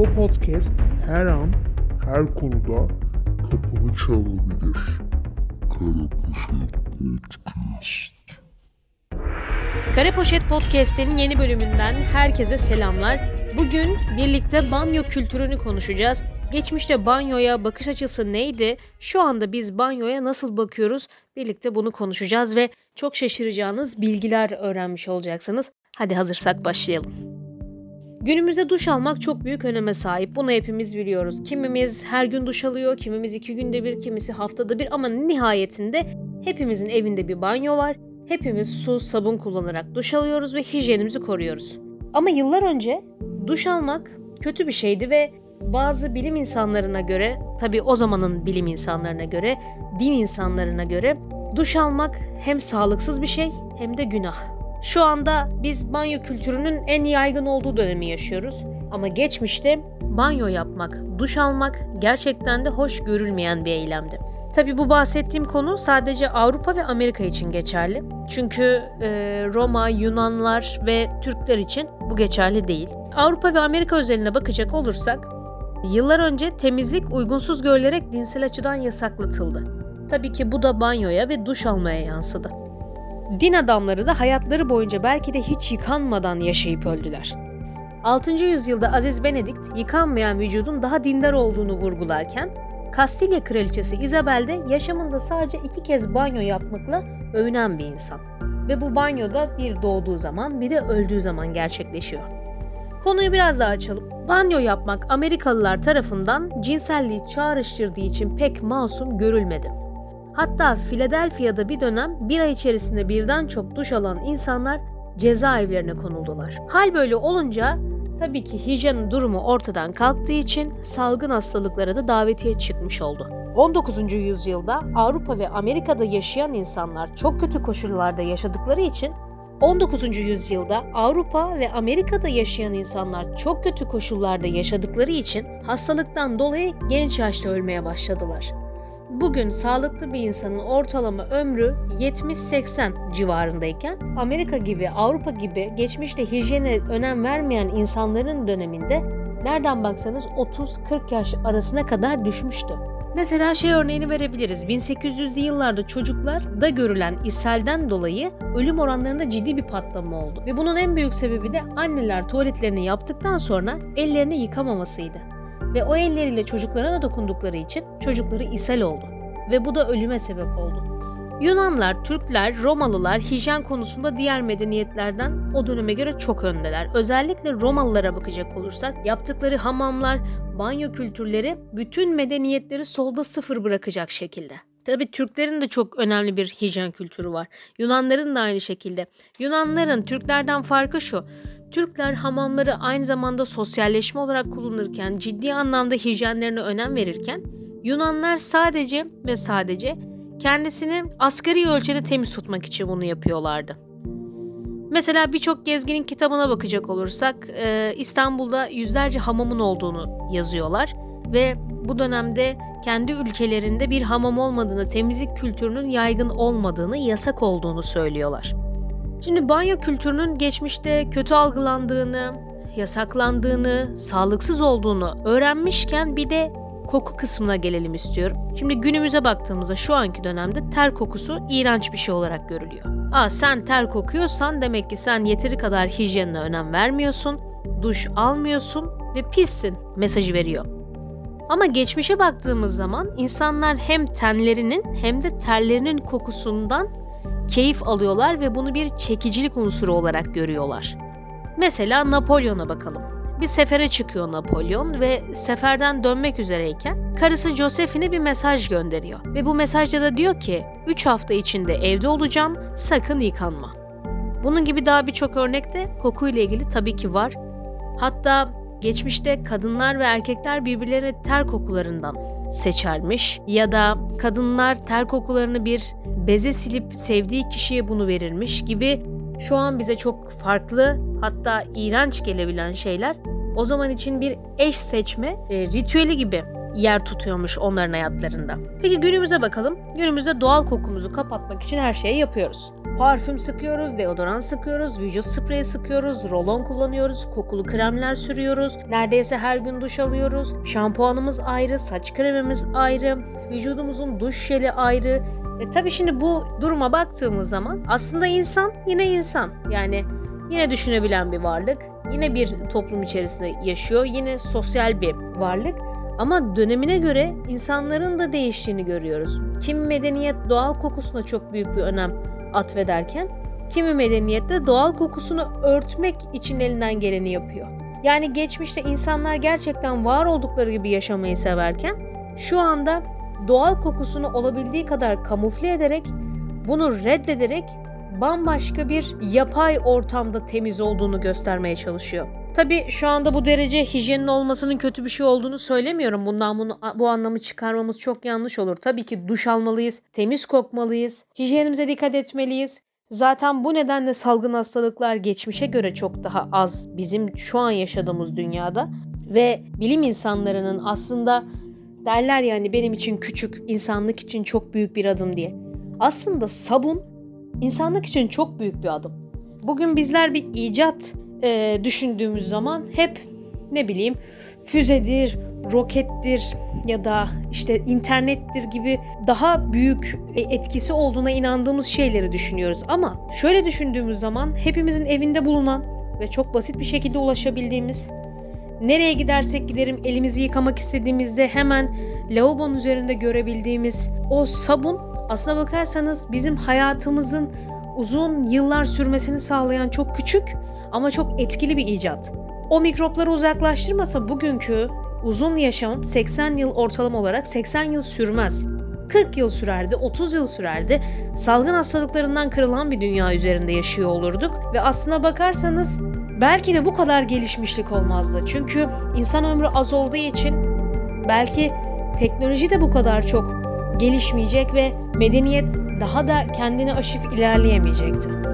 Bu podcast her an her konuda kapını çalabilir. Karapoşet Podcast. Kare Poşet Podcast'in yeni bölümünden herkese selamlar. Bugün birlikte banyo kültürünü konuşacağız. Geçmişte banyoya bakış açısı neydi? Şu anda biz banyoya nasıl bakıyoruz? Birlikte bunu konuşacağız ve çok şaşıracağınız bilgiler öğrenmiş olacaksınız. Hadi hazırsak başlayalım. Günümüzde duş almak çok büyük öneme sahip. Bunu hepimiz biliyoruz. Kimimiz her gün duş alıyor, kimimiz iki günde bir, kimisi haftada bir ama nihayetinde hepimizin evinde bir banyo var. Hepimiz su, sabun kullanarak duş alıyoruz ve hijyenimizi koruyoruz. Ama yıllar önce duş almak kötü bir şeydi ve bazı bilim insanlarına göre, tabi o zamanın bilim insanlarına göre, din insanlarına göre duş almak hem sağlıksız bir şey hem de günah. Şu anda biz banyo kültürünün en yaygın olduğu dönemi yaşıyoruz. Ama geçmişte banyo yapmak, duş almak gerçekten de hoş görülmeyen bir eylemdi. Tabi bu bahsettiğim konu sadece Avrupa ve Amerika için geçerli. Çünkü e, Roma, Yunanlar ve Türkler için bu geçerli değil. Avrupa ve Amerika özeline bakacak olursak, yıllar önce temizlik uygunsuz görülerek dinsel açıdan yasaklatıldı. Tabii ki bu da banyoya ve duş almaya yansıdı. Din adamları da hayatları boyunca belki de hiç yıkanmadan yaşayıp öldüler. 6. yüzyılda Aziz Benedikt yıkanmayan vücudun daha dindar olduğunu vurgularken Kastilya kraliçesi Isabel de yaşamında sadece iki kez banyo yapmakla övünen bir insan. Ve bu banyoda bir doğduğu zaman bir de öldüğü zaman gerçekleşiyor. Konuyu biraz daha açalım. Banyo yapmak Amerikalılar tarafından cinselliği çağrıştırdığı için pek masum görülmedi. Hatta Philadelphia'da bir dönem bir ay içerisinde birden çok duş alan insanlar cezaevlerine konuldular. Hal böyle olunca tabii ki hijyen durumu ortadan kalktığı için salgın hastalıklara da davetiye çıkmış oldu. 19. yüzyılda Avrupa ve Amerika'da yaşayan insanlar çok kötü koşullarda yaşadıkları için 19. yüzyılda Avrupa ve Amerika'da yaşayan insanlar çok kötü koşullarda yaşadıkları için hastalıktan dolayı genç yaşta ölmeye başladılar. Bugün sağlıklı bir insanın ortalama ömrü 70-80 civarındayken Amerika gibi Avrupa gibi geçmişte hijyene önem vermeyen insanların döneminde nereden baksanız 30-40 yaş arasına kadar düşmüştü. Mesela şey örneğini verebiliriz. 1800'lü yıllarda çocuklar da görülen ishalden dolayı ölüm oranlarında ciddi bir patlama oldu. Ve bunun en büyük sebebi de anneler tuvaletlerini yaptıktan sonra ellerini yıkamamasıydı ve o elleriyle çocuklara da dokundukları için çocukları ishal oldu ve bu da ölüme sebep oldu. Yunanlar, Türkler, Romalılar hijyen konusunda diğer medeniyetlerden o döneme göre çok öndeler. Özellikle Romalılara bakacak olursak yaptıkları hamamlar, banyo kültürleri bütün medeniyetleri solda sıfır bırakacak şekilde. Tabi Türklerin de çok önemli bir hijyen kültürü var. Yunanların da aynı şekilde. Yunanların Türklerden farkı şu. Türkler hamamları aynı zamanda sosyalleşme olarak kullanırken, ciddi anlamda hijyenlerine önem verirken, Yunanlar sadece ve sadece kendisini asgari ölçüde temiz tutmak için bunu yapıyorlardı. Mesela birçok gezginin kitabına bakacak olursak İstanbul'da yüzlerce hamamın olduğunu yazıyorlar ve bu dönemde kendi ülkelerinde bir hamam olmadığını, temizlik kültürünün yaygın olmadığını, yasak olduğunu söylüyorlar. Şimdi banyo kültürünün geçmişte kötü algılandığını, yasaklandığını, sağlıksız olduğunu öğrenmişken bir de koku kısmına gelelim istiyorum. Şimdi günümüze baktığımızda şu anki dönemde ter kokusu iğrenç bir şey olarak görülüyor. Aa sen ter kokuyorsan demek ki sen yeteri kadar hijyenine önem vermiyorsun, duş almıyorsun ve pissin mesajı veriyor. Ama geçmişe baktığımız zaman insanlar hem tenlerinin hem de terlerinin kokusundan keyif alıyorlar ve bunu bir çekicilik unsuru olarak görüyorlar. Mesela Napolyon'a bakalım. Bir sefere çıkıyor Napolyon ve seferden dönmek üzereyken karısı Josephine bir mesaj gönderiyor. Ve bu mesajda da diyor ki 3 hafta içinde evde olacağım sakın yıkanma. Bunun gibi daha birçok örnekte kokuyla ilgili tabii ki var. Hatta geçmişte kadınlar ve erkekler birbirlerine ter kokularından seçermiş ya da kadınlar ter kokularını bir beze silip sevdiği kişiye bunu verirmiş gibi şu an bize çok farklı hatta iğrenç gelebilen şeyler. O zaman için bir eş seçme e, ritüeli gibi yer tutuyormuş onların hayatlarında. Peki günümüze bakalım. Günümüzde doğal kokumuzu kapatmak için her şeyi yapıyoruz. Parfüm sıkıyoruz, deodorant sıkıyoruz, vücut spreyi sıkıyoruz, rolon kullanıyoruz, kokulu kremler sürüyoruz. Neredeyse her gün duş alıyoruz. Şampuanımız ayrı, saç kremimiz ayrı, vücudumuzun duş jeli ayrı. E tabii şimdi bu duruma baktığımız zaman aslında insan yine insan. Yani yine düşünebilen bir varlık. Yine bir toplum içerisinde yaşıyor. Yine sosyal bir varlık. Ama dönemine göre insanların da değiştiğini görüyoruz. Kim medeniyet doğal kokusuna çok büyük bir önem atfederken kimi medeniyette doğal kokusunu örtmek için elinden geleni yapıyor. Yani geçmişte insanlar gerçekten var oldukları gibi yaşamayı severken şu anda doğal kokusunu olabildiği kadar kamufle ederek bunu reddederek bambaşka bir yapay ortamda temiz olduğunu göstermeye çalışıyor. Tabii şu anda bu derece hijyenin olmasının kötü bir şey olduğunu söylemiyorum. Bundan bunu, bu anlamı çıkarmamız çok yanlış olur. Tabii ki duş almalıyız, temiz kokmalıyız, hijyenimize dikkat etmeliyiz. Zaten bu nedenle salgın hastalıklar geçmişe göre çok daha az bizim şu an yaşadığımız dünyada ve bilim insanlarının aslında derler yani benim için küçük, insanlık için çok büyük bir adım diye. Aslında sabun insanlık için çok büyük bir adım. Bugün bizler bir icat e, düşündüğümüz zaman hep ne bileyim füzedir, rokettir ya da işte internettir gibi daha büyük e, etkisi olduğuna inandığımız şeyleri düşünüyoruz. Ama şöyle düşündüğümüz zaman hepimizin evinde bulunan ve çok basit bir şekilde ulaşabildiğimiz nereye gidersek giderim elimizi yıkamak istediğimizde hemen lavabonun üzerinde görebildiğimiz o sabun aslına bakarsanız bizim hayatımızın uzun yıllar sürmesini sağlayan çok küçük ama çok etkili bir icat. O mikropları uzaklaştırmasa bugünkü uzun yaşam 80 yıl ortalama olarak 80 yıl sürmez. 40 yıl sürerdi, 30 yıl sürerdi. Salgın hastalıklarından kırılan bir dünya üzerinde yaşıyor olurduk ve aslına bakarsanız belki de bu kadar gelişmişlik olmazdı. Çünkü insan ömrü az olduğu için belki teknoloji de bu kadar çok gelişmeyecek ve medeniyet daha da kendini aşıp ilerleyemeyecekti.